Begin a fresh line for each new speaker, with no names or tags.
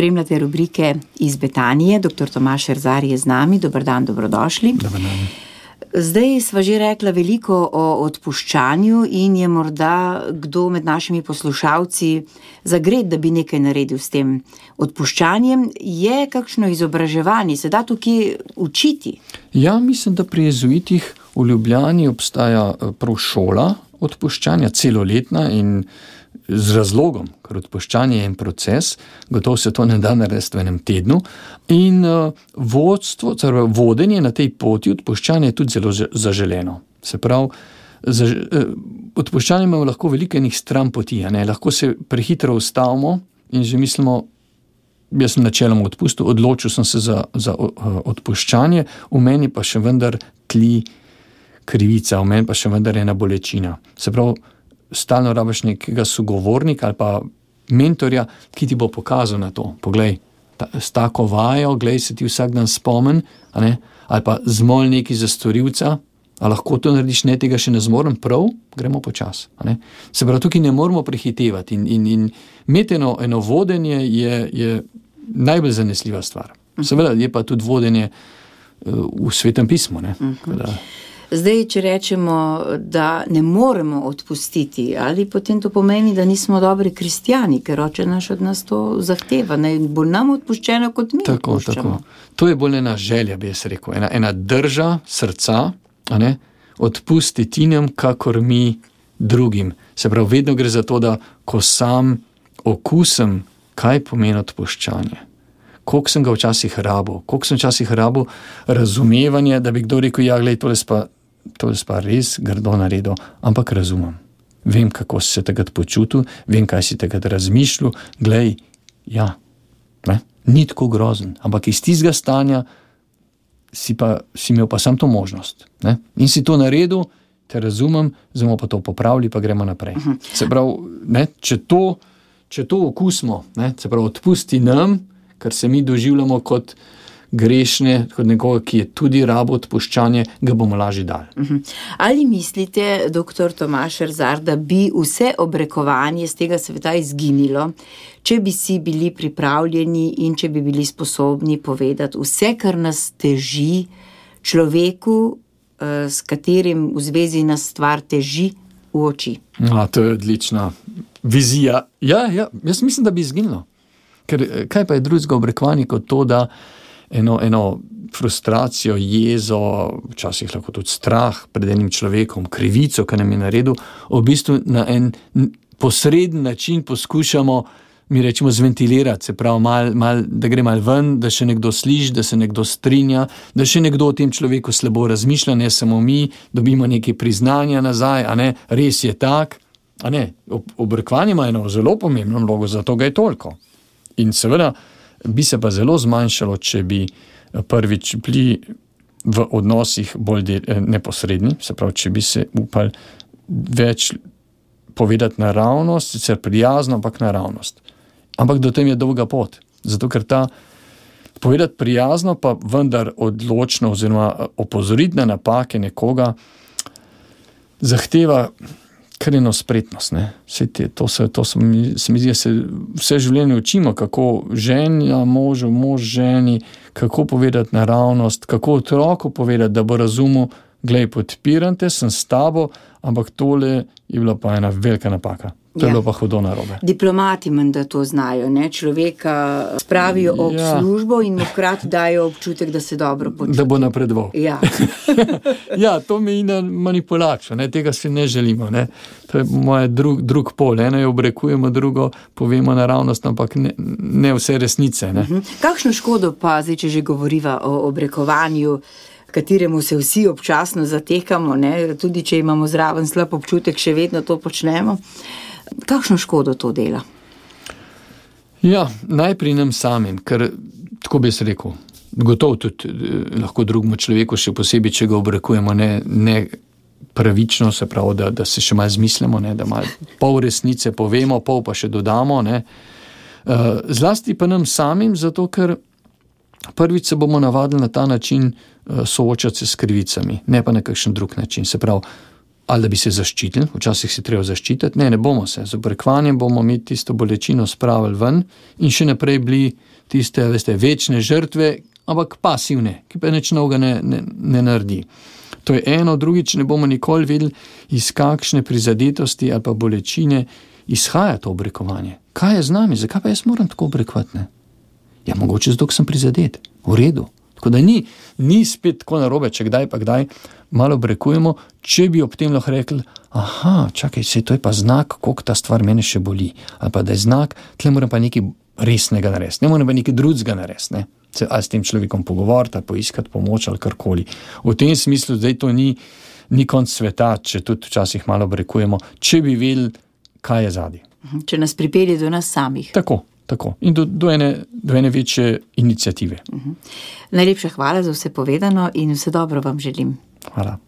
spremljate rubrike iz Betanije. Dr. Tomaš Erzar je z nami. Dobr dan, dobrodošli.
Dobar dan.
Zdaj sva že rekla veliko o odpuščanju in je morda kdo med našimi poslušalci zagret, da bi nekaj naredil s tem odpuščanjem. Je kakšno izobraževanje, se da tukaj učiti?
Ja, mislim, da pri jezuitih v Ljubljani obstaja eh, prav šola odpuščanja, celoletna in z razlogom, ker odpuščanje je en proces, gotovo se to ne da narediti v enem tednu. In uh, vodstvo, torej vodenje na tej poti odpuščanja je tudi zelo zaželeno. Se pravi, za, uh, odpuščanje imamo lahko veliko enih stran poti, lahko se prehitro ustavimo in že mislimo. Jaz sem načeloma odpustil, odločil sem se za, za uh, odpuščanje, v meni pa še vendar tli krivica, v meni pa še vendar ena bolečina. Se pravi, stalno rabiš nekega sogovornika ali pa mentorja, ki ti bo pokazal na to. Poglej, ta, s tako vajo, glej se ti vsak dan spomen, ali pa zmol neki za storilca. A lahko to narediš, ne tega še ne zmorem, prav, gremo počasi. Se pravi, tukaj ne moramo prehitevati in, in, in imeti eno, eno vodenje je, je najbolj zanesljiva stvar. Mhm. Seveda je pa tudi vodenje uh, v svetem pismu. Uh mhm. -huh.
Zdaj, če rečemo, da ne moremo odpustiti, ali potem to pomeni, da nismo dobri kristijani, ker oče naš od nas to zahteva, da je bolj nam odpuščeno kot mi.
Tako, tako. To je bolj ena želja, bi jaz rekel, ena, ena drža srca, odpustiti nam, kakor mi drugim. Se pravi, vedno gre za to, da ko sam okusem, kaj pomeni odpuščanje. Kako sem ga včasih rabo, kako sem včasih rabo razumevanje, da bi kdo rekel: Ja, gledaj, tole pa to je pa res grdo naredil, ampak razumem. Vem, kako si se takrat počutil, vem, kaj si takrat razmišljal. Glej, ja, ne? ni tako grozen, ampak iz tistega stanja si, pa, si imel pa samo to možnost. Ne? In si to naredil, te razumem, zdaj pa to popravili, pa gremo naprej. Uh mhm. -huh. Se pravi, ne, če, to, če to okusimo, ne, se pravi, odpusti nam, kar se mi doživljamo kot grešne, kot nekoga, ki je tudi rabo odpuščanje, ga bomo lažje dali.
Mhm. Ali mislite, doktor Tomaš Rzar, da bi vse obrekovanje z tega sveta izginilo, če bi si bili pripravljeni in če bi bili sposobni povedati vse, kar nas teži človeku, eh, s katerim v zvezi nas stvar teži v oči?
A, to je odlična vizija. Ja, ja, jaz mislim, da bi izginilo. Ker eh, kaj pa je drugega obrekovanja kot to, da eno, eno frustracijo, jezo, včasih lahko tudi strah pred enim človekom, krivico, ki nam je naredil, v bistvu na en posreden način poskušamo. Mi rečemo zventilirati, se pravi, mal, mal, da gre malo ven, da še nekdo sliši, da se nekdo strinja, da še nekdo o tem človeku slabo razmišlja, ne samo mi, dobimo nekaj priznanja nazaj, a ne, res je tak. Obrekvanje ima eno zelo pomembno vlogo, zato ga je toliko. In seveda, bi se pa zelo zmanjšalo, če bi eh, prvič bili v odnosih bolj eh, neposredni, se pravi, če bi se upali več povedati naravnost, sicer prijazno, ampak naravnost. Ampak do tem je dolga pot. Zato, ker ta povedati prijazno, pa vendar odločno, oziroma eh, opozoriti na napake nekoga, zahteva kar eno spretnost. Te, to se, to se, mi, se mi zdi, da se vse življenje učimo, kako ženja, mož, mož ženi, kako povedati naravnost, kako otroku povedati, da bo razumel, gledaj, podpiram te, sem s tabo, ampak tole je bila pa ena velika napaka. To je ja. bilo pa hudo na robe.
Diplomati menda to znajo, ne? človeka spravijo ob ja. službo in mu hkrati dajo občutek, da se dobro počuti.
Da bo napredoval.
Ja.
ja, to mi je manipulacija, tega si ne želimo. Ne? To je moje drug, drug pol. Eno je obrekujemo, drugo povemo naravnost, ampak ne, ne vse resnice. Ne? Mhm.
Kakšno škodo pa, zdaj, če že govoriva o obrekovanju? Kateremu se vsi občasno zatekamo, ne? tudi če imamo zraven slab občutek, še vedno to počnemo. Kakšno škodo to dela?
Ja, najprej nam samim, ker tako bi se rekel. Gotovo tudi eh, lahko drugemu človeku, še posebej, če ga obrekujemo ne, ne pravično, se pravi, da, da se še malo zmislimo, ne, da malo pol resnice povemo, pol pa še dodamo. Ne. Uh, zlasti pa nam samim, zato ker prvič se bomo navadili na ta način uh, soočati se s krivicami, ne pa na kakšen drug način. Se pravi, ali da bi se zaščitili, včasih se treba zaščititi, ne, ne bomo se, z obrekovanjem bomo mi tisto bolečino spravili ven in še naprej bili tiste, veste, večne žrtve, ampak pasivne, ki pa nič novega ne, ne, ne naredi. To je eno, drugič ne bomo nikoli videli, iz kakšne prizadetosti ali pa bolečine izhaja to obrekovanje. Kaj je z nami, zakaj pa jaz moram tako obrekovati? Ja, mogoče zato, ker sem prizadet, v redu. Tako da ni, ni spet tako narobe, če kdaj pa kdaj malo obrekujemo, če bi ob tem lahko rekli: Aha, čakaj, se to je pa znak, koliko ta stvar meni še boli. Ali pa da je znak, tle moram pa nekaj resnega narediti, ne morem pa nekaj drugega narediti. Ne? Se ali s tem človekom pogovoriti, poiskati pomoč ali karkoli. V tem smislu, da to ni, ni konc sveta, če tudi včasih malo obrekujemo, če bi vedeli, kaj je zadnji.
Če nas pripelje do nas samih.
Tako. Tako. In do, do, ene, do ene večje inicijative. Uh
-huh. Najlepša hvala za vse povedano in vse dobro vam želim.
Hvala.